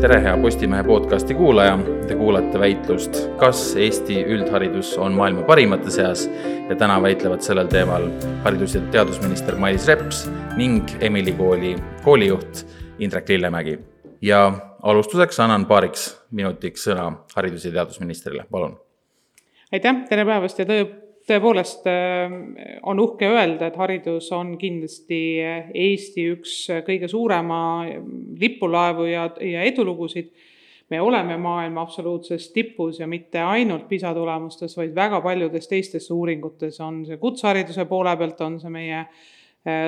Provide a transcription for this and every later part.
tere, hea Postimehe podcasti kuulaja. Te kuulate väitlust, kas Eesti üldharidus on maailma parimate seas ja täna väitlevad sellel teemal haridus- ja teadusminister Mailis Reps ning Emily kooli koolijuht Indrek Lillemägi. ja alustuseks annan paariks minutiks sõna haridus- ja teadusministrile, palun. aitäh, tere päevast ja tõe, tõepoolest äh, on uhke öelda, et haridus on kindlasti Eesti üks kõige suurema lipulaevu ja, ja edulugusid. me oleme maailma absoluutses tipus ja mitte ainult PISA tulemustes, vaid väga paljudes teistes uuringutes on see kutsehariduse poole pealt, on see meie äh,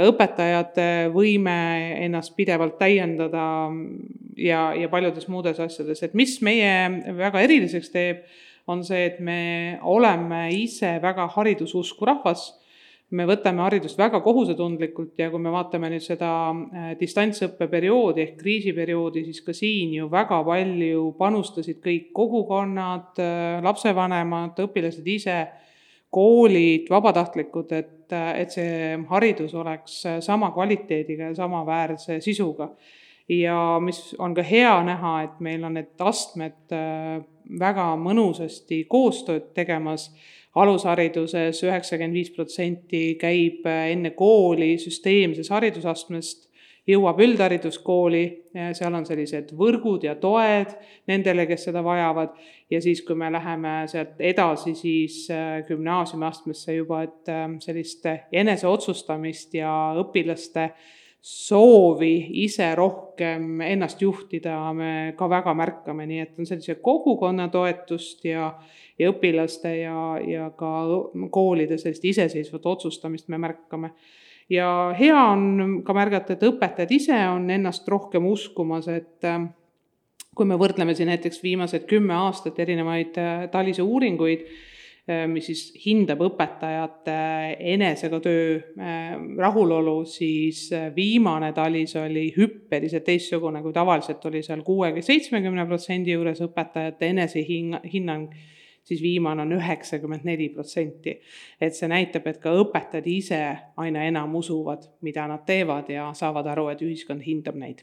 õpetajate võime ennast pidevalt täiendada ja, ja paljudes muudes asjades, et mis meie väga eriliseks teeb on see, et me oleme ise väga haridususku rahvas, me võtame haridust väga kohusetundlikult ja kui me vaatame nüüd seda äh, distantsõppeperioodi ehk kriisiperioodi, siis ka siin ju väga palju panustasid kõik kogukonnad, äh, lapsevanemad, õpilased ise, koolid, vabatahtlikud, et, äh, et see haridus oleks sama kvaliteediga ja samaväärse sisuga ja mis on ka hea näha, et meil on need astmed äh, väga mõnusasti koostööd tegemas, alushariduses üheksakümmend viis protsenti käib äh, enne kooli süsteemses haridusastmest, jõuab üldhariduskooli, seal on sellised võrgud ja toed nendele, kes seda vajavad, ja siis, kui me läheme sealt edasi, siis äh, gümnaasiumiastmesse juba, et sellist eneseotsustamist ja õpilaste äh, soovi ise rohkem ennast juhtida me ka väga märkame, nii et on sellise kogukonna toetust ja, ja õpilaste ja, ja ka koolide sellist iseseisvat otsustamist me märkame. ja hea on ka märgata, et õpetajad ise on ennast rohkem uskumas, et äh, kui me võrdleme siin näiteks viimased kümme aastat erinevaid äh, TALISE uuringuid, mis siis hindab õpetajate enesega töö äh, rahulolu, siis äh, viimane talis oli hüppeliselt teistsugune, kui tavaliselt oli seal kuuekümne, seitsmekümne protsendi juures õpetajate enesehinnang, siis viimane on üheksakümmend neli protsenti. et see näitab, et ka õpetajad ise aina enam usuvad, mida nad teevad ja saavad aru, et ühiskond hindab neid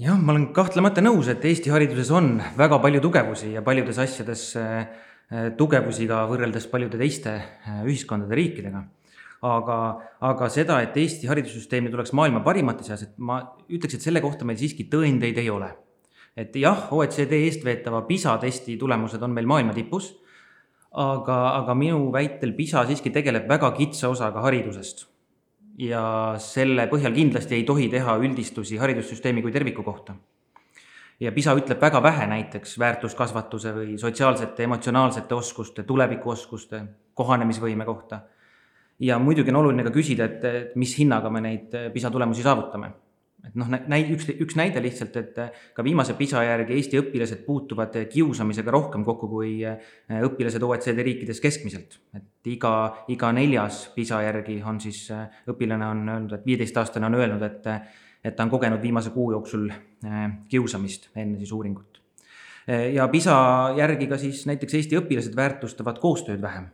jah, ma olen kahtlemata nõus, et Eesti hariduses on väga palju tugevusi ja paljudes asjades äh, tugevusi ka võrreldes paljude teiste äh, ühiskondade, riikidega. aga, aga seda, et Eesti haridussüsteemi tuleks maailma parimate seas, et ma ütleks, et selle kohta meil siiski tõendeid ei ole. et jah, OECD eestveetava PISA testi tulemused on meil maailma tipus, aga, aga minu väitel PISA siiski tegeleb väga kitsa osaga haridusest ja selle põhjal kindlasti ei tohi teha üldistusi haridussüsteemi kui terviku kohta. ja PISA ütleb väga vähe näiteks väärtuskasvatuse või sotsiaalsete, emotsionaalsete oskuste, tulevikuoskuste, kohanemisvõime kohta. ja muidugi on oluline ka küsida, et mis hinnaga me neid PISA tulemusi saavutame et noh, näi-, üks, üks näide lihtsalt, et äh, ka viimase PISA järgi Eesti õpilased puutuvad äh, kiusamisega rohkem kokku kui äh, õpilased OECD riikides keskmiselt. et iga, iga neljas PISA järgi on siis, õpilane on öelnud, et viieteistaastane on öelnud, et, et ta on kogenud viimase kuu jooksul kiusamist enne siis uuringut. ja PISA järgi ka siis näiteks Eesti õpilased väärtustavad koostööd vähem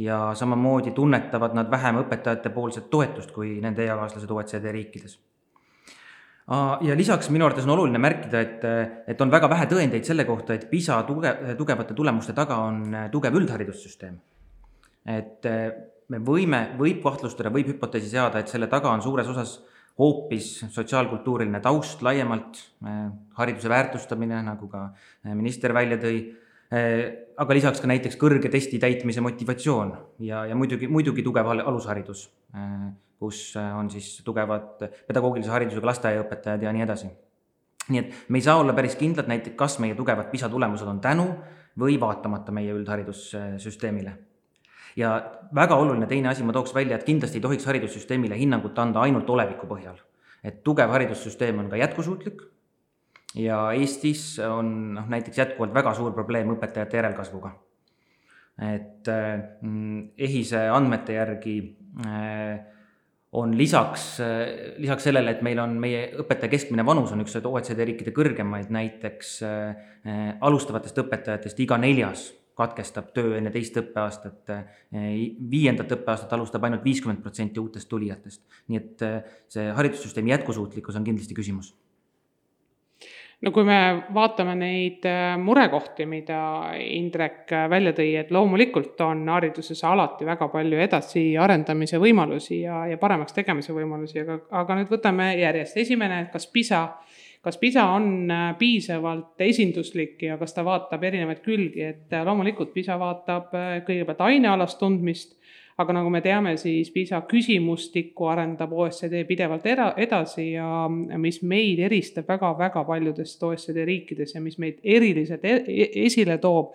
ja samamoodi tunnetavad nad vähem õpetajate poolset toetust kui nende eakaaslased OECD riikides ja lisaks minu arvates on oluline märkida, et, et on väga vähe tõendeid selle kohta, et PISA tuge, tugevate tulemuste taga on tugev üldharidussüsteem. et me võime, võib kahtlustada, võib hüpoteesi seada, et selle taga on suures osas hoopis sotsiaalkultuuriline taust laiemalt, hariduse väärtustamine, nagu ka minister välja tõi, aga lisaks ka näiteks kõrge testi täitmise motivatsioon ja, ja muidugi, muidugi tugev alusharidus kus äh, on siis tugevad pedagoogilise haridusega lasteaiaõpetajad ja nii edasi. nii et me ei saa olla päris kindlad näiteks, kas meie tugevad PISA tulemused on tänu või vaatamata meie üldharidussüsteemile. ja väga oluline teine asi ma tooks välja, et kindlasti ei tohiks haridussüsteemile hinnangut anda ainult oleviku põhjal. et tugev haridussüsteem on ka jätkusuutlik ja Eestis on noh, näiteks jätkuvalt väga suur probleem õpetajate järelkasvuga. et äh, EHISE andmete järgi äh, on lisaks, lisaks sellele, et meil on meie õpetaja keskmine vanus on üks OECD riikide kõrgemaid, näiteks äh, alustavatest õpetajatest iga neljas katkestab töö enne teist õppeaastat äh,. viiendat õppeaastat alustab ainult viiskümmend protsenti uutest tulijatest. nii et äh, see haridussüsteemi jätkusuutlikkus on kindlasti küsimus no kui me vaatame neid äh, murekohti, mida Indrek äh, välja tõi, et loomulikult on hariduses alati väga palju edasiarendamise võimalusi ja, ja paremaks tegemise võimalusi, aga, aga nüüd võtame järjest. esimene, kas PISA, kas PISA on äh, piisavalt esinduslik ja kas ta vaatab erinevaid külgi, et loomulikult PISA vaatab kõigepealt ainealast tundmist aga nagu me teame, siis PISA küsimustikku arendab OECD pidevalt era-, edasi ja mis meid eristab väga-väga paljudest OECD riikidest ja mis meid eriliselt e-, e esile toob,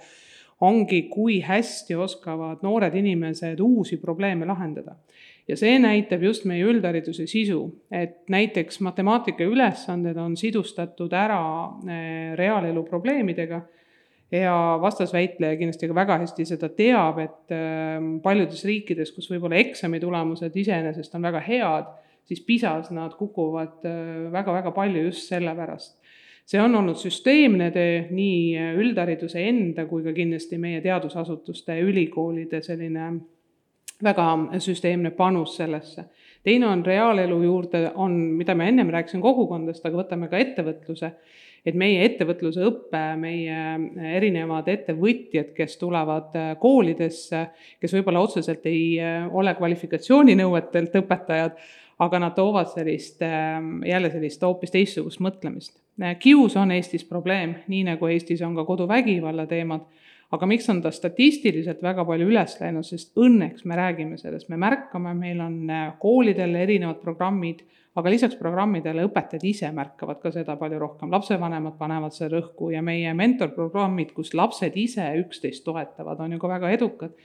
ongi, kui hästi oskavad noored inimesed uusi probleeme lahendada. ja see näitab just meie üldhariduse sisu, et näiteks matemaatika ülesanded on sidustatud ära eh, reaalelu probleemidega ja vastasväitleja kindlasti ka väga hästi seda teab, et ähm, paljudes riikides, kus võib-olla eksami tulemused iseenesest on väga head, siis PISA-s nad kukuvad väga-väga äh, palju just sellepärast. see on olnud süsteemne töö nii üldhariduse enda kui ka kindlasti meie teadusasutuste ülikoolide selline väga süsteemne panus sellesse. teine on reaalelu juurde, on, mida ma ennem rääkisin kogukondadest, aga võtame ka ettevõtluse et meie ettevõtluse õpe, meie erinevad ettevõtjad, kes tulevad äh, koolidesse, kes võib-olla otseselt ei äh, ole kvalifikatsiooninõuetelt õpetajad, aga nad toovad sellist, ähm, jälle sellist hoopis teistsugust mõtlemist. Äh, kius on Eestis probleem, nii nagu Eestis on ka koduvägivalla teemad, aga miks on ta statistiliselt väga palju üles läinud, sest õnneks me räägime sellest, me märkame, meil on koolidel erinevad programmid aga lisaks programmidele õpetajad ise märkavad ka seda palju rohkem, lapsevanemad panevad seda rõhku ja meie mentorprogrammid, kus lapsed ise üksteist toetavad, on ju ka väga edukad.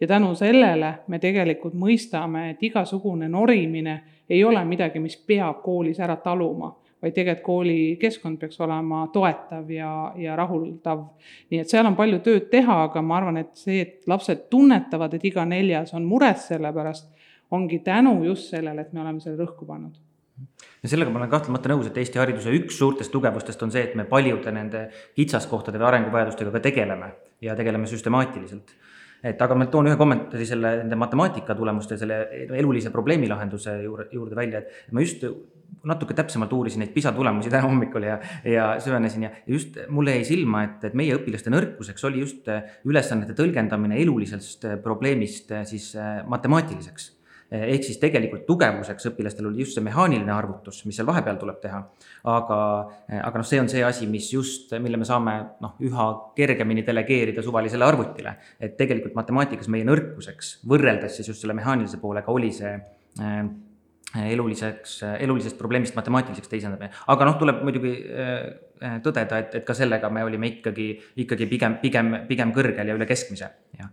ja tänu sellele me tegelikult mõistame, et igasugune norimine ei ole midagi, mis peab koolis ära taluma, vaid tegelikult koolikeskkond peaks olema toetav ja, ja rahuldav. nii et seal on palju tööd teha, aga ma arvan, et see, et lapsed tunnetavad, et iga neljas on mures selle pärast, ongi tänu just sellele, et me oleme selle rõhku pannud ja sellega ma olen kahtlemata nõus, et Eesti hariduse üks suurtest tugevustest on see, et me paljude nende kitsaskohtade või arenguvajadustega ka tegeleme ja tegeleme süstemaatiliselt. et aga ma toon ühe kommentaari selle nende matemaatika tulemuste, selle elulise probleemilahenduse juurde, juurde välja, et ma just natuke täpsemalt uurisin neid PISA tulemusi täna hommikul ja, ja süvenesin ja just mulle jäi silma, et, et meie õpilaste nõrkuseks oli just ülesannete tõlgendamine elulisest probleemist siis matemaatiliseks ehk siis tegelikult tugevuseks õpilastel oli just see mehaaniline arvutus, mis seal vahepeal tuleb teha. aga, aga noh, see on see asi, mis just, mille me saame noh, üha kergemini delegeerida suvalisele arvutile. et tegelikult matemaatikas meie nõrkuseks võrreldes siis just selle mehaanilise poolega oli see äh, eluliseks, elulisest probleemist matemaatiliseks teisendamine, aga noh, tuleb muidugi äh, tõdeda, et, et ka sellega me olime ikkagi, ikkagi pigem, pigem, pigem kõrgel ja üle keskmise, jah.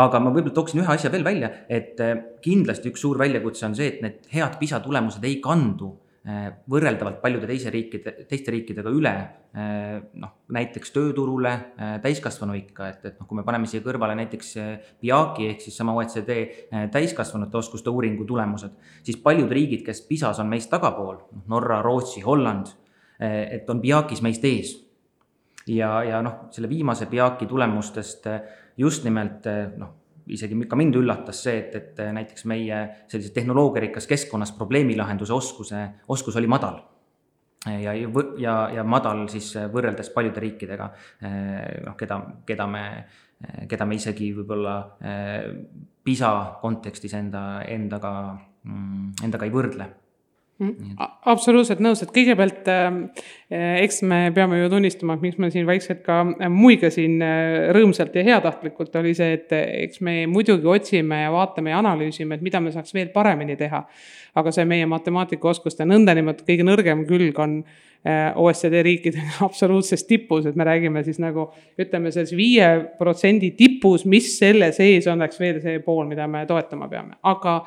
aga ma võib-olla tooksin ühe asja veel välja, et äh, kindlasti üks suur väljakutse on see, et need head PISA tulemused ei kandu Äh, võrreldavalt paljude teise riikide, teiste riikidega üle äh, noh, näiteks tööturule äh, täiskasvanuikka, et, et noh, kui me paneme siia kõrvale näiteks PIAC-i ehk siis sama OECD täiskasvanute oskuste uuringu tulemused, siis paljud riigid, kes PISA-s on meist tagapool, noh Norra, Rootsi, Holland, et on PIAC-is meist ees. ja, ja noh, selle viimase PIAC-i tulemustest just nimelt noh, isegi ka mind üllatas see, et, et näiteks meie sellises tehnoloogiarikkas keskkonnas probleemilahenduse oskuse, oskus oli madal. ja, ja, ja madal siis võrreldes paljude riikidega, noh, keda, keda me, keda me isegi võib-olla PISA kontekstis enda, endaga, mm, endaga ei võrdle Mm, absoluutselt nõus, et kõigepealt äh, eks me peame ju tunnistama, et miks ma siin vaikselt ka äh, muigasin äh, rõõmsalt ja heatahtlikult, oli see, et äh, eks me muidugi otsime ja vaatame ja analüüsime, et mida me saaks veel paremini teha. aga see meie matemaatikaoskuste nõndanimetatud kõige nõrgem külg on äh, OECD riikidega absoluutses tipus, et me räägime siis nagu ütleme, selles viie protsendi tipus, mis selle sees oleks veel see pool, mida me toetama peame, aga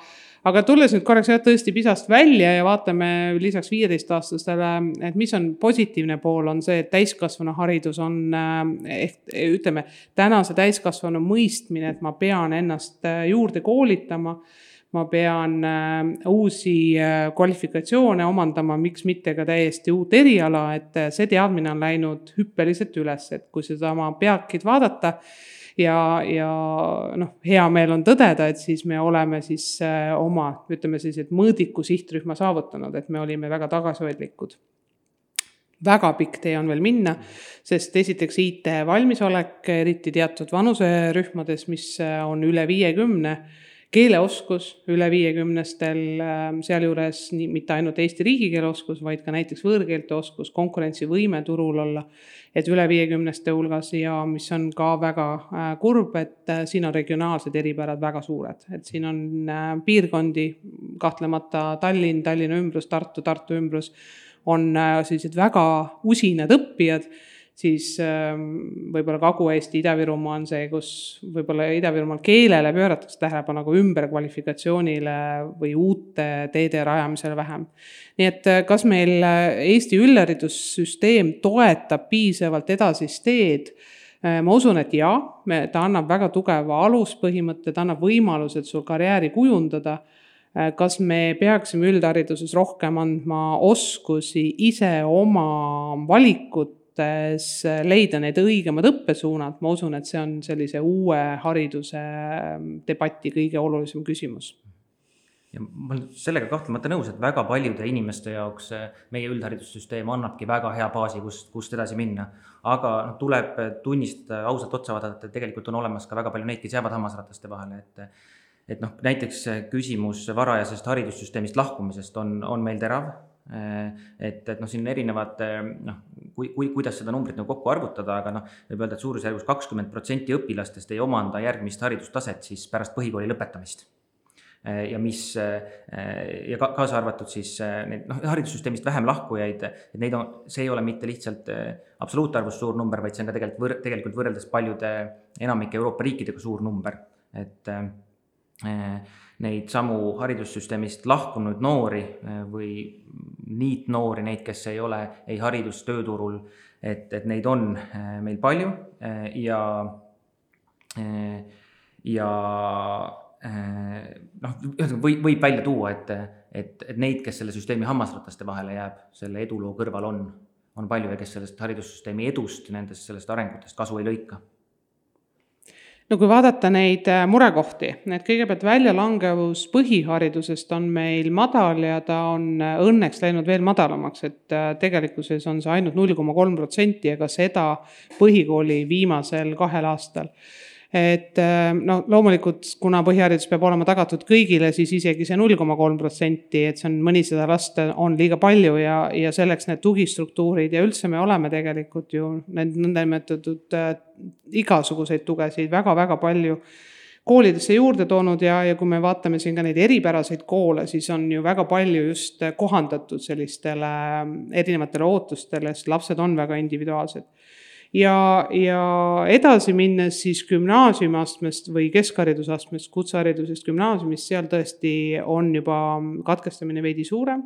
aga tulles nüüd korraks jah, tõesti PISA-st välja ja vaatame lisaks viieteistaastastele, et mis on positiivne pool, on see, et täiskasvanuharidus on eh, ehk ütleme, tänase täiskasvanu mõistmine, et ma pean ennast eh, juurde koolitama ma pean äh, uusi äh, kvalifikatsioone omandama, miks mitte ka täiesti uut eriala, et äh, see teadmine on läinud hüppeliselt üles, et kui seda oma peakid vaadata ja, ja noh, hea meel on tõdeda, et siis me oleme siis oma, ütleme siis, et mõõdiku sihtrühma saavutanud, et me olime väga tagasihoidlikud. Väga pikk tee on veel minna, sest esiteks IT valmisolek, eriti teatud vanuserühmades, mis on üle viiekümne, keeleoskus üle viiekümnestel, ähm, sealjuures nii, mitte ainult Eesti riigikeele oskus, vaid ka näiteks võõrkeelte oskus, konkurentsivõime turul olla, et üle viiekümneste hulgas ja mis on ka väga äh, kurb, et äh, siin on regionaalsed eripärad väga suured, et siin on äh, piirkondi, kahtlemata Tallinn, Tallinna ümbrus, Tartu, Tartu ümbrus on sellised väga usinad õppijad, siis ähm, võib-olla Kagu-Eesti, Ida-Virumaa on see, kus võib-olla Ida-Virumaal keelele pööratakse tähelepanu, aga ümberkvalifikatsioonile või uute teede rajamisele vähem. nii et äh, kas meil äh, Eesti üldharidussüsteem toetab piisavalt edasist teed? ma usun, et jaa, ta annab väga tugeva aluspõhimõtte, ta annab võimalused sul karjääri kujundada Äh, kas me peaksime üldhariduses rohkem andma oskusi ise oma valikutes leida need õigemad õppesuunad, ma usun, et see on sellise uue hariduse ähm, debati kõige olulisem küsimus ja ma olen sellega kahtlemata nõus, et väga paljude inimeste jaoks äh, meie üldharidussüsteem annabki väga hea baasi, kust, kust edasi minna. aga noh, tuleb tunnistada, ausalt otsa vaadata, et tegelikult on olemas ka väga palju neid, kes jäävad hammasrataste vahele, et et noh, näiteks küsimus varajasest haridussüsteemist lahkumisest on, on meil terav. Et, et noh, siin erinevad noh, kui, kui, kuidas seda numbrit nagu kokku arvutada, aga noh, võib öelda, et suurusjärgus kakskümmend protsenti õpilastest ei omanda järgmist haridustaset siis pärast põhikooli lõpetamist. Ja mis ja ka, kaasa arvatud siis need noh, haridussüsteemist vähem lahkujaid, et neid on, see ei ole mitte lihtsalt absoluutarvus suur number, vaid see on ka tegelikult võr-, tegelikult võrreldes paljude enamike Euroopa riikidega suur number, et Eh, neid samu haridussüsteemist lahkunud noori eh, või niitnoori, neid, kes ei ole ei haridus, tööturul, et, et neid on eh, meil palju ja, ja noh, võib, võib välja tuua, et, et, et neid, kes selle süsteemi hammasrataste vahele jääb, selle eduloo kõrval on, on palju ja kes sellest haridussüsteemi edust, nendest, sellest arengutest kasu ei lõika no kui vaadata neid äh, murekohti, et kõigepealt väljalangevus põhiharidusest on meil madal ja ta on äh, õnneks läinud veel madalamaks, et äh, tegelikkuses on see ainult null koma kolm protsenti, aga seda põhikooli viimasel kahel aastal et äh, no loomulikult, kuna põhiharidus peab olema tagatud kõigile, siis isegi see null koma kolm protsenti, et see on mõnisada last on liiga palju ja, ja selleks need tugistruktuurid ja üldse me oleme tegelikult ju need nõndanimetatud äh, igasuguseid tugesid väga-väga palju koolidesse juurde toonud ja, ja kui me vaatame siin ka neid eripäraseid koole, siis on ju väga palju just kohandatud sellistele erinevatele ootustele, sest lapsed on väga individuaalsed ja, ja edasi minnes siis gümnaasiumiastmest või keskharidusastmest, kutseharidusest gümnaasiumist, seal tõesti on juba katkestamine veidi suurem.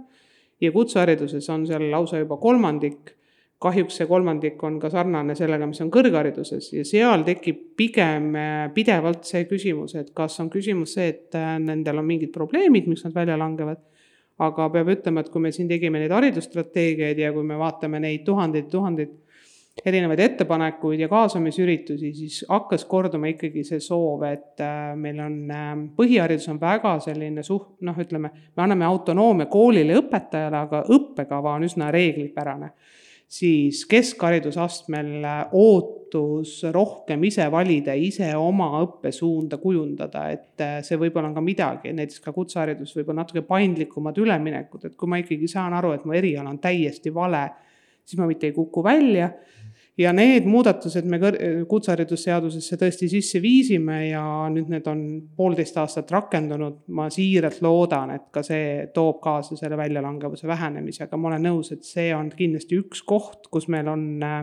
Ja kutsehariduses on seal lausa juba kolmandik. Kahjuks see kolmandik on ka sarnane sellega, mis on kõrghariduses. Ja seal tekib pigem pidevalt see küsimus, et kas on küsimus see, et äh, nendel on mingid probleemid, miks nad välja langevad. aga peab ütlema, et kui me siin tegime neid haridusstrateegiaid ja kui me vaatame neid tuhandeid, tuhandeid erinevaid ettepanekuid ja kaasamisüritusi, siis hakkas korduma ikkagi see soov, et äh, meil on, ähm, põhiharidus on väga selline suht-, noh, ütleme, me anname autonoomia koolile ja õpetajale, aga õppekava on üsna reeglipärane. siis keskharidusastmel äh, ootus rohkem ise valida, ise oma õppesuunda kujundada, et äh, see võib-olla on ka midagi, näiteks ka kutseharidus võib-olla natuke paindlikumad üleminekud, et kui ma ikkagi saan aru, et mu eriala on täiesti vale, siis ma mitte ei kuku välja ja need muudatused me kutseharidusseadusesse tõesti sisse viisime ja nüüd need on poolteist aastat rakendunud. ma siiralt loodan, et ka see toob kaasa selle väljalangevuse vähenemise, aga ma olen nõus, et see on kindlasti üks koht, kus meil on äh,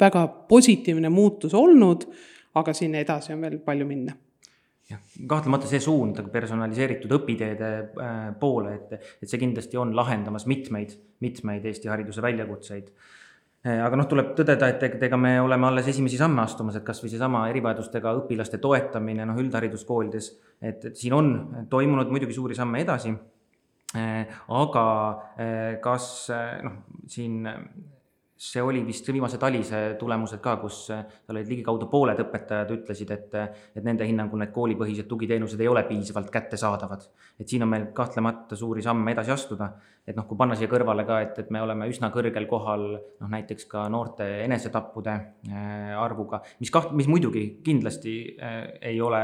väga positiivne muutus olnud, aga siin edasi on veel palju minna jah, kahtlemata see suund personaliseeritud õpiteede äh, poole, et, et see kindlasti on lahendamas mitmeid, mitmeid Eesti hariduse väljakutseid aga noh, tuleb tõdeda, et ega me oleme alles esimesi samme astumas, et kasvõi seesama erivajadustega õpilaste toetamine noh, üldhariduskoolides, et, siin on toimunud muidugi suuri samme edasi. Eh, aga eh, kas noh, siin see oli vist viimase talise tulemused ka, kus tal olid ligikaudu pooled õpetajad ütlesid, et, et nende hinnangul need koolipõhised tugiteenused ei ole piisavalt kättesaadavad. et siin on meil kahtlemata suuri samme edasi astuda. et noh, kui panna siia kõrvale ka, et, et me oleme üsna kõrgel kohal noh, näiteks ka noorte enesetappude äh, arvuga, mis kaht-, mis muidugi kindlasti ei ole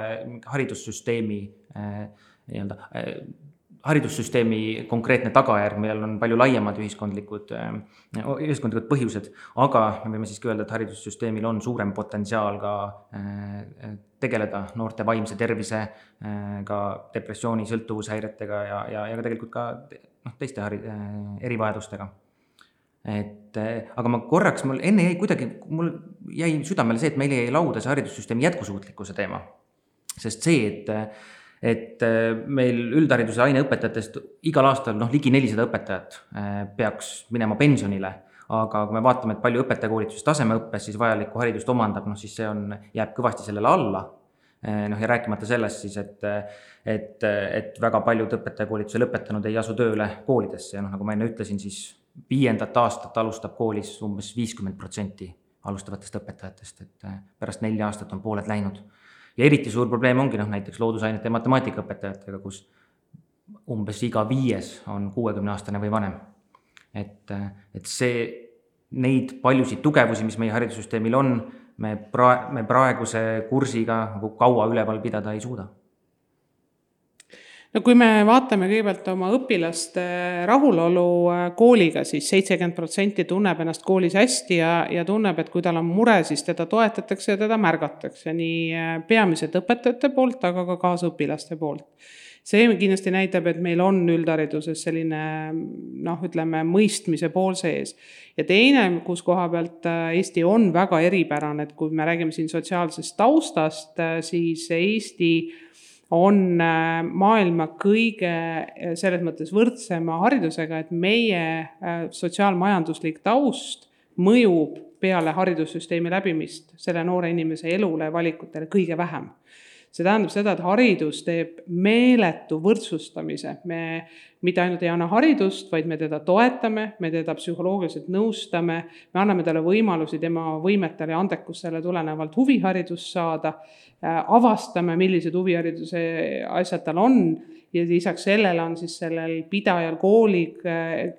haridussüsteemi nii-öelda haridussüsteemi konkreetne tagajärg, millel on palju laiemad ühiskondlikud, äh, ühiskondlikud põhjused, aga me võime siiski öelda, et haridussüsteemil on suurem potentsiaal ka äh, tegeleda noorte vaimse tervisega, depressiooni, sõltuvushäiretega ja, ja, ja ka tegelikult ka noh, teiste hari-, erivajadustega. et aga ma korraks, mul enne jäi kuidagi, mul jäi südamele see, et meil jäi lauda see haridussüsteemi jätkusuutlikkuse teema. sest see, et et äh, meil üldhariduse aineõpetajatest igal aastal noh, ligi nelisada õpetajat äh, peaks minema pensionile. Aga kui me vaatame, et palju õpetajakoolitus tasemeõppes siis vajalikku haridust omandab, noh siis see on, jääb kõvasti sellele alla. Äh, noh ja rääkimata sellest siis, et, et, et väga paljud õpetajakoolituse lõpetanud ei asu tööle koolidesse. Ja noh, nagu ma enne ütlesin, siis viiendat aastat alustab koolis umbes viiskümmend protsenti alustavatest õpetajatest, et pärast nelja aastat on pooled läinud ja eriti suur probleem ongi noh, näiteks loodusainete ja matemaatikaõpetajatega, kus umbes iga viies on kuuekümneaastane või vanem. et, et see, neid paljusid tugevusi, mis meie haridussüsteemil on, me pra-, me praeguse kursiga nagu kaua üleval pidada ei suuda no kui me vaatame kõigepealt oma õpilaste rahulolu äh, kooliga siis, siis seitsekümmend protsenti tunneb ennast koolis hästi ja, ja tunneb, et kui tal on mure, siis teda toetatakse ja teda märgatakse nii äh, peamiselt õpetajate poolt, aga ka kaasõpilaste poolt see kindlasti näitab, et meil on üldhariduses selline noh, ütleme mõistmise pool sees. ja teine, kus koha pealt äh, Eesti on väga eripärane, et kui me räägime siin sotsiaalsest taustast, siis Eesti on äh, maailma kõige äh, selles mõttes võrdsema haridusega, et meie äh, sotsiaalmajanduslik taust mõjub peale haridussüsteemi läbimist selle noore inimese elule ja valikutele kõige vähem. See tähendab seda, et haridus teeb meeletu võrdsustamise, me mitte ainult ei anna haridust, vaid me teda toetame, me teda psühholoogiliselt nõustame, me anname talle võimalusi tema võimetele ja andekustele tulenevalt huviharidust saada, avastame, millised huvihariduse asjad tal on ja lisaks sellele on siis sellel pidajal, koolil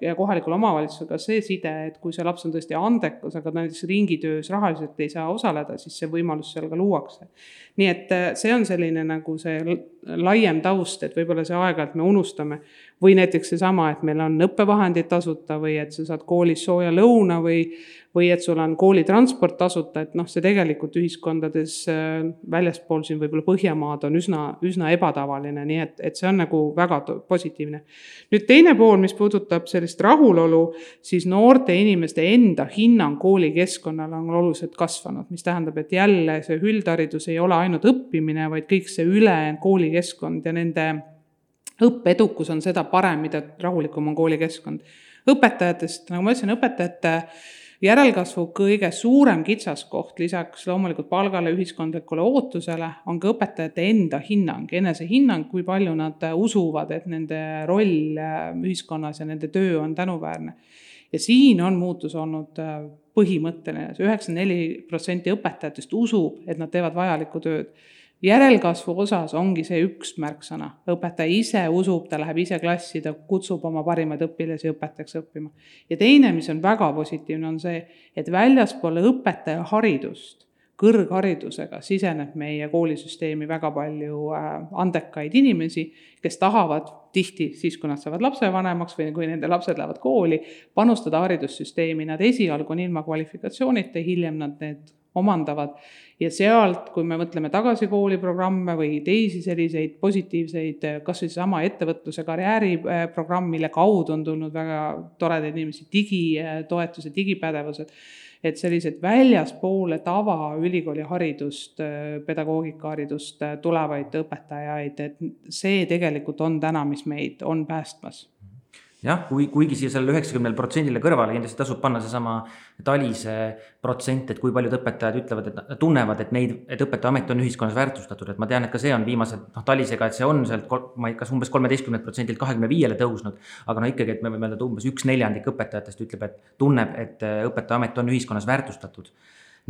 ja kohalikul omavalitsusega see side, et kui see laps on tõesti andekas, aga ta näiteks ringitöös rahaliselt ei saa osaleda, siis see võimalus seal ka luuakse. nii et äh, see on selline nagu see laiem taust, et võib-olla see aeg-ajalt me unustame või näiteks seesama, et meil on õppevahendid tasuta või et sa saad koolis sooja lõuna või või et sul on koolitransport tasuta, et noh, see tegelikult ühiskondades äh, väljaspool siin võib-olla Põhjamaad on üsna, üsna ebatavaline, nii et, et see on nagu väga positiivne. nüüd teine pool, mis puudutab sellist rahulolu, siis noorte inimeste enda hinnang koolikeskkonnale on oluliselt kasvanud, mis tähendab, et jälle see üldharidus ei ole ainult õppimine, vaid kõik see ülejäänud koolikeskkond ja nende õppeedukus on seda parem, mida rahulikum on koolikeskkond. õpetajatest, nagu ma ütlesin, õpetajate järelkasvu kõige suurem kitsaskoht lisaks loomulikult palgale, ühiskondlikule ootusele on ka õpetajate enda hinnang, enesehinnang, kui palju nad usuvad, et nende roll äh, ühiskonnas ja nende töö on tänuväärne. ja siin on muutus olnud äh, põhimõtteline, üheksakümmend neli protsenti õpetajatest usub, et nad teevad vajalikku tööd järelkasvu osas ongi see üks märksõna, õpetaja ise usub, ta läheb ise klassi, ta kutsub oma parimaid õpilasi õpetajaks õppima. ja teine, mis on väga positiivne, on see, et väljaspool õpetajaharidust, kõrgharidusega siseneb meie koolisüsteemi väga palju äh, andekaid inimesi, kes tahavad tihti siis, kui nad saavad lapsevanemaks või kui nende lapsed lähevad kooli, panustada haridussüsteemi, nad esialgu on ilma kvalifikatsioonita, hiljem nad need omandavad. Ja sealt, kui me mõtleme tagasi kooliprogramme või teisi selliseid positiivseid, kas või seesama ettevõtluse karjääriprogramm, mille kaudu on tulnud väga toredaid inimesi, digitoetused, digipädevused, et sellised väljaspoole tavaülikooli haridust, pedagoogikaharidust tulevaid õpetajaid, et see tegelikult on täna, mis meid on päästmas jah, kui, kuigi siia sellele üheksakümnele protsendile kõrvale kindlasti tasub panna seesama Talise protsent, et kui paljud õpetajad ütlevad, et nad tunnevad, et neid, et õpetajaamet on ühiskonnas väärtustatud, et ma tean, et ka see on viimased, noh, Talisega, et see on sealt, ma ei, kas umbes kolmeteistkümnelt protsendilt kahekümne viiele tõusnud. aga no ikkagi, et me võime öelda, et umbes üks neljandik õpetajatest ütleb, et tunneb, et õpetajaamet on ühiskonnas väärtustatud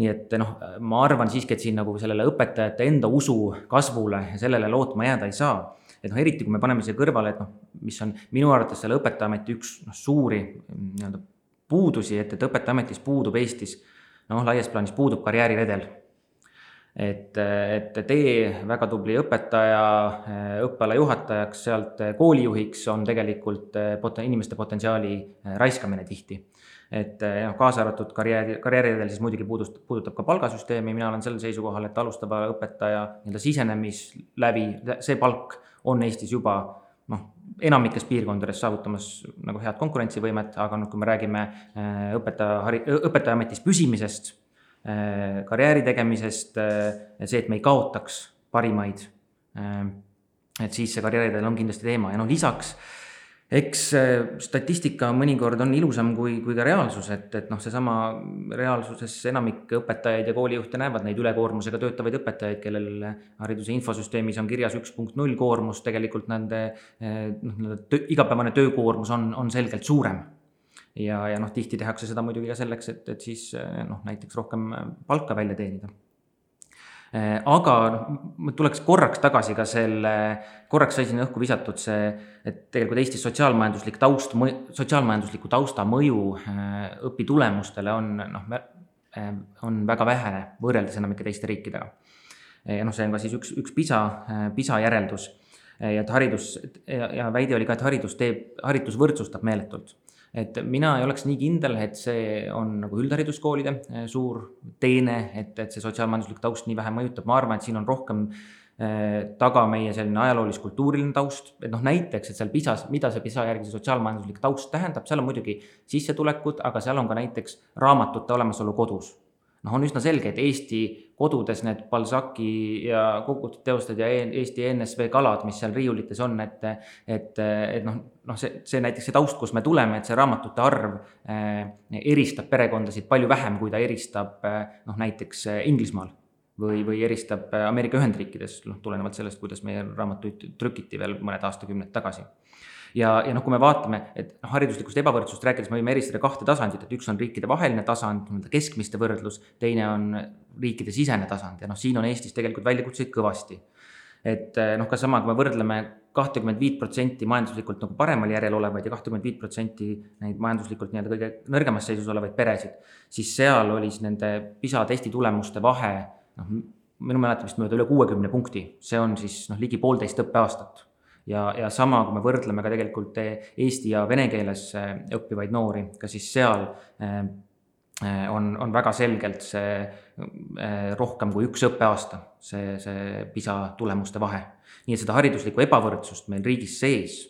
nii et noh, ma arvan siiski, et siin nagu sellele õpetajate enda usu kasvule ja sellele lootma jääda ei saa et noh, eriti kui me paneme siia kõrvale, et noh, mis on minu arvates selle Õpetajaameti üks noh, suuri nii-öelda puudusi, et, et Õpetajaametis puudub Eestis noh, laias plaanis puudub karjääriredel. et, et tee väga tubli õpetaja õppeala juhatajaks, sealt koolijuhiks on tegelikult pot-, inimeste potentsiaali raiskamine tihti et noh, kaasa arvatud karjääri, karjääridel siis muidugi puudust, puudutab ka palgasüsteemi, mina olen sel seisukohal, et alustava õpetaja nii-öelda sisenemislävi, see palk on Eestis juba noh, enamikes piirkondades saavutamas nagu head konkurentsivõimet, aga noh, kui me räägime äh, õpetaja, õpetajaametis püsimisest, äh, karjääri tegemisest, äh, see, et me ei kaotaks parimaid, et siis see karjääridel on kindlasti teema. Ja noh, lisaks eks statistika mõnikord on ilusam kui, kui ka reaalsus, et, et noh, seesama reaalsuses enamik õpetajaid ja koolijuhte näevad neid ülekoormusega töötavaid õpetajaid, kellel hariduse infosüsteemis on kirjas üks punkt null koormus, tegelikult nende noh, igapäevane töökoormus on, on selgelt suurem. Ja, ja noh, tihti tehakse seda muidugi ka selleks, et, et siis noh, näiteks rohkem palka välja teenida aga noh, ma tuleks korraks tagasi ka selle, korraks sai siin õhku visatud see, et tegelikult Eestis sotsiaalmajanduslik taust, sotsiaalmajandusliku tausta mõju äh, õpitulemustele on noh, äh, on väga vähene võrreldes enamike teiste riikidega. ja noh, see on ka siis üks, üks PISA, PISA järeldus. ja et haridus ja, ja väide oli ka, et haridus teeb, haridus võrdsustab meeletult et mina ei oleks nii kindel, et see on nagu üldhariduskoolide eh, suur teene, et, et see sotsiaalmajanduslik taust nii vähe mõjutab, ma arvan, et siin on rohkem eh, taga meie selline ajaloolis-kultuuriline taust, et noh, näiteks, et seal PISA-s, mida see PISA järgi see sotsiaalmajanduslik taust tähendab, seal on muidugi sissetulekud, aga seal on ka näiteks raamatute olemasolu kodus noh, on üsna selge, et Eesti kodudes need Balzaci ja kogutud teosed ja Eesti NSV kalad, mis seal riiulites on, et, et, et noh, noh, see, see näiteks see taust, kust me tuleme, et see raamatute arv eh, eristab perekondasid palju vähem, kui ta eristab eh, noh, näiteks eh, Inglismaal või, või eristab Ameerika Ühendriikides, noh, tulenevalt sellest, kuidas meie raamatuid trükiti veel mõned aastakümned tagasi ja, ja noh, kui me vaatame, et noh, hariduslikust ebavõrdsusest rääkides me võime eristada kahte tasandit, et üks on riikidevaheline tasand, nii-öelda keskmiste võrdlus, teine on riikide sisene tasand ja noh, siin on Eestis tegelikult väljakutseid kõvasti. et eh, noh, ka sama, kui me võrdleme kahtekümmet viit protsenti majanduslikult nagu paremal järjel olevaid ja kahtekümmet viit protsenti neid majanduslikult nii-öelda kõige nõrgemas seisus olevaid peresid, siis seal oli siis nende PISA testi tulemuste vahe noh, minu mäletamist mööda üle kuuekümne punkti, see on siis noh, ligi poolteist õppeaastat ja, ja sama, kui me võrdleme ka tegelikult eh, eesti ja vene keeles eh, õppivaid noori, ka siis seal eh, on, on väga selgelt see rohkem kui üks õppeaasta, see, see PISA tulemuste vahe. nii et seda hariduslikku ebavõrdsust meil riigis sees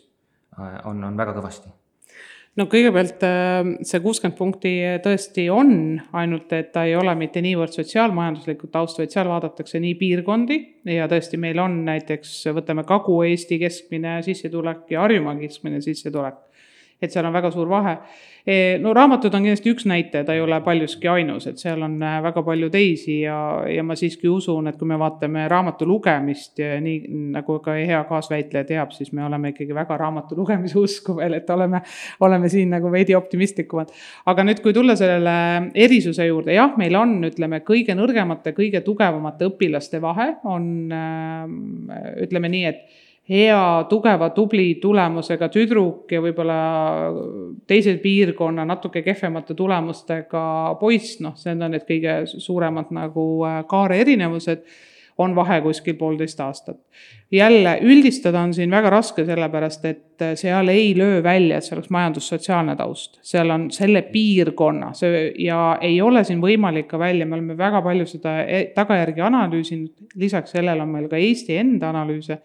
on, on väga kõvasti no kõigepealt ähm, see kuuskümmend punkti tõesti on, ainult et ta ei ole mitte niivõrd sotsiaalmajanduslikku tausta, vaid seal vaadatakse nii piirkondi ja tõesti, meil on näiteks, võtame Kagu-Eesti keskmine sissetulek ja Harjumaa keskmine sissetulek. Et seal on väga suur vahe Eh, no raamatud on kindlasti üks näitaja, ta ei ole paljuski ainus, et seal on äh, väga palju teisi ja, ja ma siiski usun, et kui me vaatame raamatu lugemist, nii nagu ka hea kaasväitleja teab, siis me oleme ikkagi väga raamatu lugemise usku veel, et oleme, oleme siin nagu veidi optimistlikumad. aga nüüd, kui tulla sellele erisuse juurde, jah, meil on, ütleme, kõige nõrgemate, kõige tugevamate õpilaste vahe on, äh, ütleme nii, et hea, tugeva, tubli tulemusega tüdruk ja võib-olla teise piirkonna natuke kehvemate tulemustega poiss, noh, need on need kõige suuremad nagu äh, kaare erinevused, on vahe kuskil poolteist aastat. jälle üldistada on siin väga raske, sellepärast et äh, seal ei löö välja, et see oleks majandussotsiaalne taust, seal on selle piirkonna, see ja ei ole siin võimalik ka välja, me oleme väga palju seda e-, tagajärgi analüüsinud, lisaks sellele on meil ka Eesti enda analüüse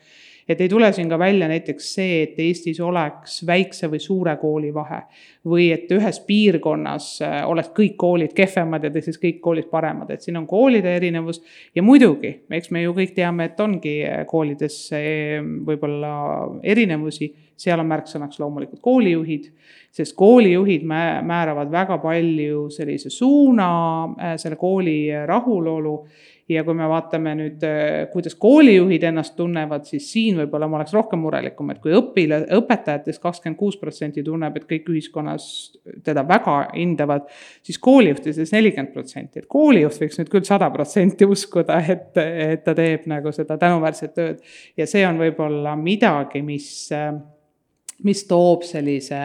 et ei tule siin ka välja näiteks see, et Eestis oleks väikse või suure kooli vahe. või et ühes piirkonnas äh, oleks kõik koolid kehvemad ja teises kõik koolid paremad, et siin on koolide erinevus. ja muidugi, eks me ju kõik teame, et ongi äh, koolides äh, võib-olla erinevusi seal on märksõnaks loomulikult koolijuhid, sest koolijuhid määravad väga palju sellise suuna, selle kooli rahulolu ja kui me vaatame nüüd, äh, kuidas koolijuhid ennast tunnevad, siis siin võib-olla ma oleks rohkem murelikum, et kui õpila-, õpetajatest kakskümmend kuus protsenti tunneb, et kõik ühiskonnas teda väga hindavad, siis koolijuhtidest nelikümmend protsenti, et koolijuht võiks nüüd küll sada protsenti uskuda, et, et ta teeb nagu seda tänuväärset tööd. ja see on võib-olla midagi, mis mis toob sellise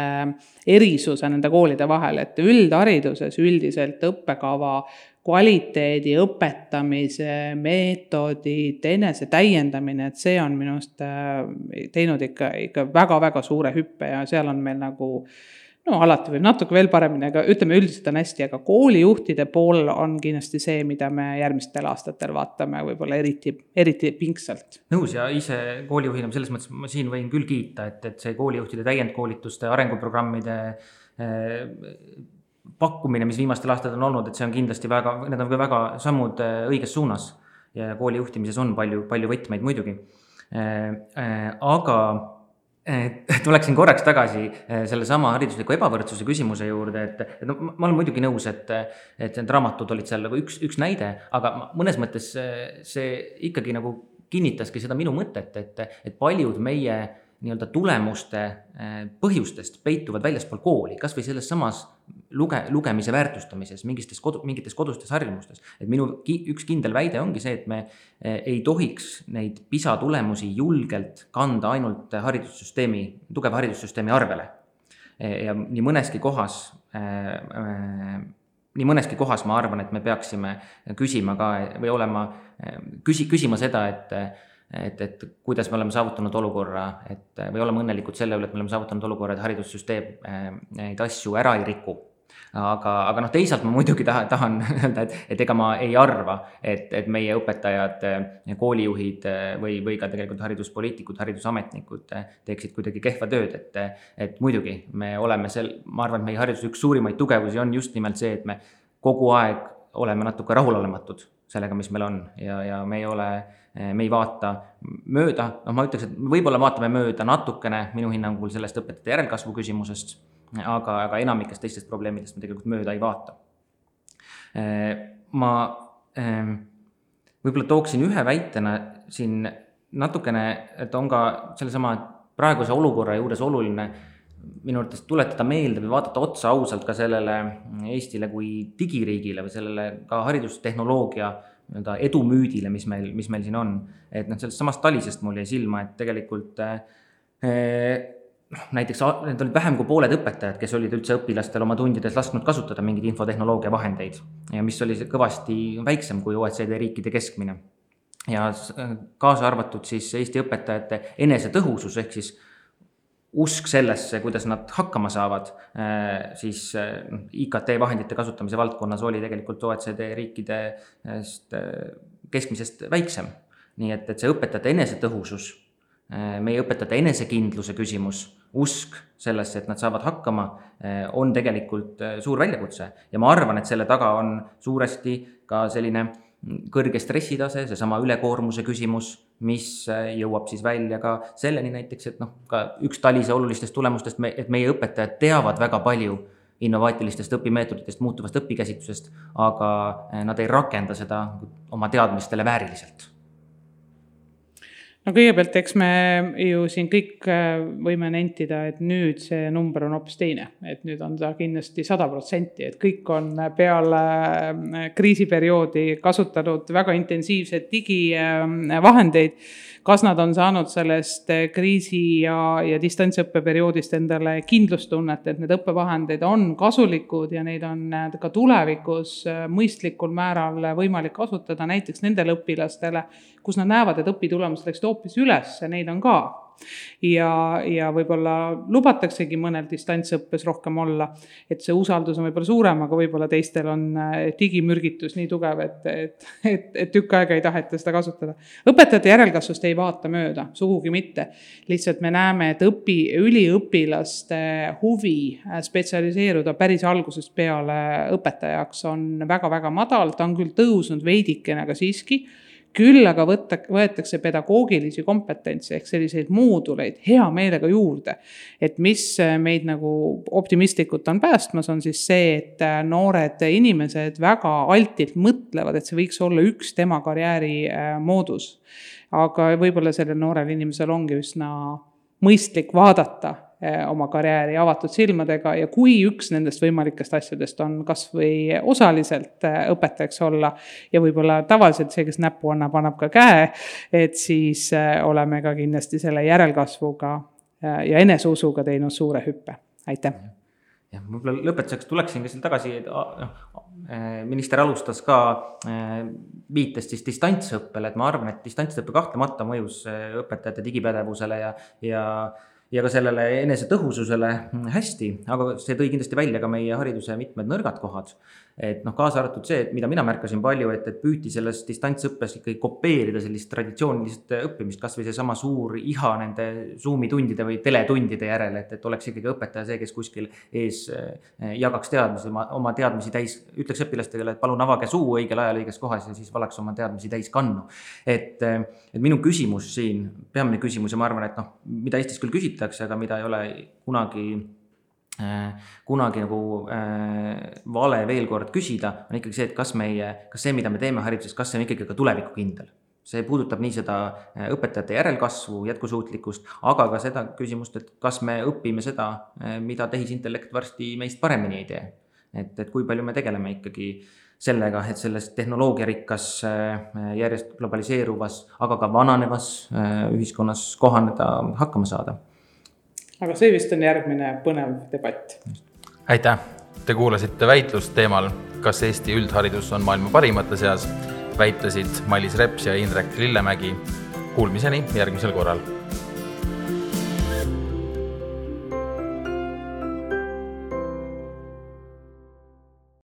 erisuse nende koolide vahel, et üldhariduses üldiselt õppekava kvaliteedi õpetamise meetodid, enesetäiendamine, et see on minu arust äh, teinud ikka, ikka väga-väga suure hüppe ja seal on meil nagu no alati võib natuke veel paremini, aga ütleme üldiselt on hästi, aga koolijuhtide pool on kindlasti see, mida me järgmistel aastatel vaatame võib-olla eriti, eriti pingsalt. nõus ja ise koolijuhina selles mõttes ma siin võin küll kiita, et, et see koolijuhtide täiendkoolituste arenguprogrammide eh, pakkumine, mis viimastel aastatel on olnud, et see on kindlasti väga, need on ka väga sammud äh, õiges suunas. ja kooli juhtimises on palju, palju võtmeid muidugi. Äh, äh, aga tuleksin korraks tagasi sellesama haridusliku ebavõrdsuse küsimuse juurde, et, et no ma olen muidugi nõus, et, et need raamatud olid seal nagu üks, üks näide, aga mõnes mõttes see ikkagi nagu kinnitaski seda minu mõtet, et, et paljud meie nii-öelda tulemuste põhjustest peituvad väljaspool kooli, kasvõi selles samas luge-, lugemise väärtustamises, mingites kodu, mingites kodustes harjumustes. et minu ki, üks kindel väide ongi see, et me eh, ei tohiks neid PISA tulemusi julgelt kanda ainult haridussüsteemi, tugeva haridussüsteemi arvele. Eh, ja nii mõneski kohas äh, nii mõneski kohas ma arvan, et me peaksime küsima ka või olema, küsi-, küsima seda, et et, et kuidas me oleme saavutanud olukorra, et või oleme õnnelikud selle üle, et me oleme saavutanud olukorra, et haridussüsteem neid asju ära ei riku. Aga, aga noh, teisalt ma muidugi tahan, tahan öelda, et, et ega ma ei arva, et, et meie õpetajad, koolijuhid või, või ka tegelikult hariduspoliitikud, haridusametnikud teeksid kuidagi kehva tööd, et, et muidugi me oleme seal, ma arvan, et meie hariduse üks suurimaid tugevusi on just nimelt see, et me kogu aeg oleme natuke rahulolematud sellega, mis meil on. Ja, ja me ei ole, me ei vaata mööda, noh, ma ütleks, et võib-olla vaatame mööda natukene minu hinnangul sellest õpetajate järelkasvu küsimusest aga, aga enamikest teistest probleemidest me tegelikult mööda ei vaata. Äh, ma ähm, võib-olla tooksin ühe väitena siin natukene, et on ka sellesama praeguse olukorra juures oluline minu arvates tuletada meelde või vaadata otsa ausalt ka sellele Eestile kui digiriigile või sellele ka haridustehnoloogia nii-öelda edumüüdile, mis meil, mis meil siin on. et noh, sellest samast TALISest mul jäi silma, et tegelikult äh, noh, näiteks need olid vähem kui pooled õpetajad, kes olid üldse õpilastel oma tundides lasknud kasutada mingeid infotehnoloogia vahendeid ja mis oli kõvasti väiksem kui OECD riikide keskmine. ja kaasa arvatud siis Eesti õpetajate enesetõhusus ehk siis usk sellesse, kuidas nad hakkama saavad, äh, siis noh, IKT vahendite kasutamise valdkonnas oli tegelikult OECD riikidest äh, keskmisest väiksem. nii et, et see õpetajate enesetõhusus Äh, meie õpetajate enesekindluse küsimus, usk sellesse, et nad saavad hakkama, äh, on tegelikult äh, suur väljakutse. ja ma arvan, et selle taga on suuresti ka selline kõrge stressitase, seesama ülekoormuse küsimus, mis jõuab siis välja ka selleni näiteks, et noh, ka üks TALISE olulistest tulemustest, et meie õpetajad teavad väga palju innovaatilistest õpimeetoditest, muutuvast õpikäsitlusest, aga nad ei rakenda seda oma teadmistele vääriliselt no kõigepealt, eks me ju siin kõik äh, võime nentida, et nüüd see number on hoopis teine, et nüüd on ta kindlasti sada protsenti, et kõik on peale äh, kriisiperioodi kasutanud väga intensiivseid digivahendeid kas nad on saanud sellest kriisi ja, ja distantsõppe perioodist endale kindlustunnet, et need õppevahendid on kasulikud ja neid on ka tulevikus mõistlikul määral võimalik kasutada näiteks nendele õpilastele, kus nad näevad, et õpitulemused läksid hoopis üles, neid on ka ja, ja võib-olla lubataksegi mõnel distantsõppes rohkem olla. et see usaldus on võib-olla suurem, aga võib-olla teistel on äh, digimürgitus nii tugev, et, et, et, et tükk aega ei taheta seda kasutada. õpetajate järelkasvust ei vaata mööda, sugugi mitte. lihtsalt me näeme, et õpi, üliõpilaste huvi äh, spetsialiseeruda päris algusest peale õpetajaks on väga-väga madal, ta on küll tõusnud veidikene, aga siiski küll aga võtta, võetakse pedagoogilisi kompetentse ehk selliseid mooduleid hea meelega juurde. et mis meid nagu optimistlikult on päästmas, on siis see, et noored inimesed väga altilt mõtlevad, et see võiks olla üks tema karjääri äh, moodus. aga võib-olla sellel noorel inimesel ongi üsna mõistlik vaadata oma karjääri avatud silmadega ja kui üks nendest võimalikest asjadest on kasvõi osaliselt eh, õpetajaks olla ja võib-olla tavaliselt see, kes näppu annab, annab ka käe, et siis eh, oleme ka kindlasti selle järelkasvuga ja eneseusuga teinud suure hüppe, aitäh! Jah, võib-olla lõpetuseks tuleksin ka siin tagasi, et noh, minister alustas ka viitest siis distantsõppele, et ma arvan, et distantsõpe kahtlemata mõjus õpetajate digipädevusele ja, ja ja ka sellele enesetõhususele hästi, aga see tõi kindlasti välja ka meie hariduse mitmed nõrgad kohad et noh, kaasa arvatud see, et mida mina märkasin palju, et, et püüti selles distantsõppes ikkagi kopeerida sellist traditsioonilist õppimist, kasvõi seesama suur iha nende Zoom'i tundide või teletundide järele, et, et oleks ikkagi õpetaja see, kes kuskil ees eh, jagaks teadmisi, oma, teadmisi täis, ütleks õpilastele, et palun avage suu õigel ajal õiges kohas ja siis valaks oma teadmisi täis kannu. et, et minu küsimus siin, peamine küsimus ja ma arvan, et noh, mida Eestis küll küsitakse, aga mida ei ole kunagi kunagi nagu äh, vale veel kord küsida, on ikkagi see, et kas meie, kas see, mida me teeme hariduses, kas see on ikkagi ka tulevikukindel. see puudutab nii seda äh, õpetajate järelkasvu, jätkusuutlikkust, aga ka seda küsimust, et kas me õpime seda, mida tehisintellekt varsti meist paremini ei tee. et, et kui palju me tegeleme ikkagi sellega, et selles tehnoloogiarikkas, järjest globaliseeruvas, aga ka vananevas ühiskonnas kohaneda, hakkama saada aga see vist on järgmine põnev debatt. aitäh, te kuulasite väitlust teemal, kas Eesti üldharidus on maailma parimate seas. väitlesid Mailis Reps ja Indrek Lillemägi. Kuulmiseni järgmisel korral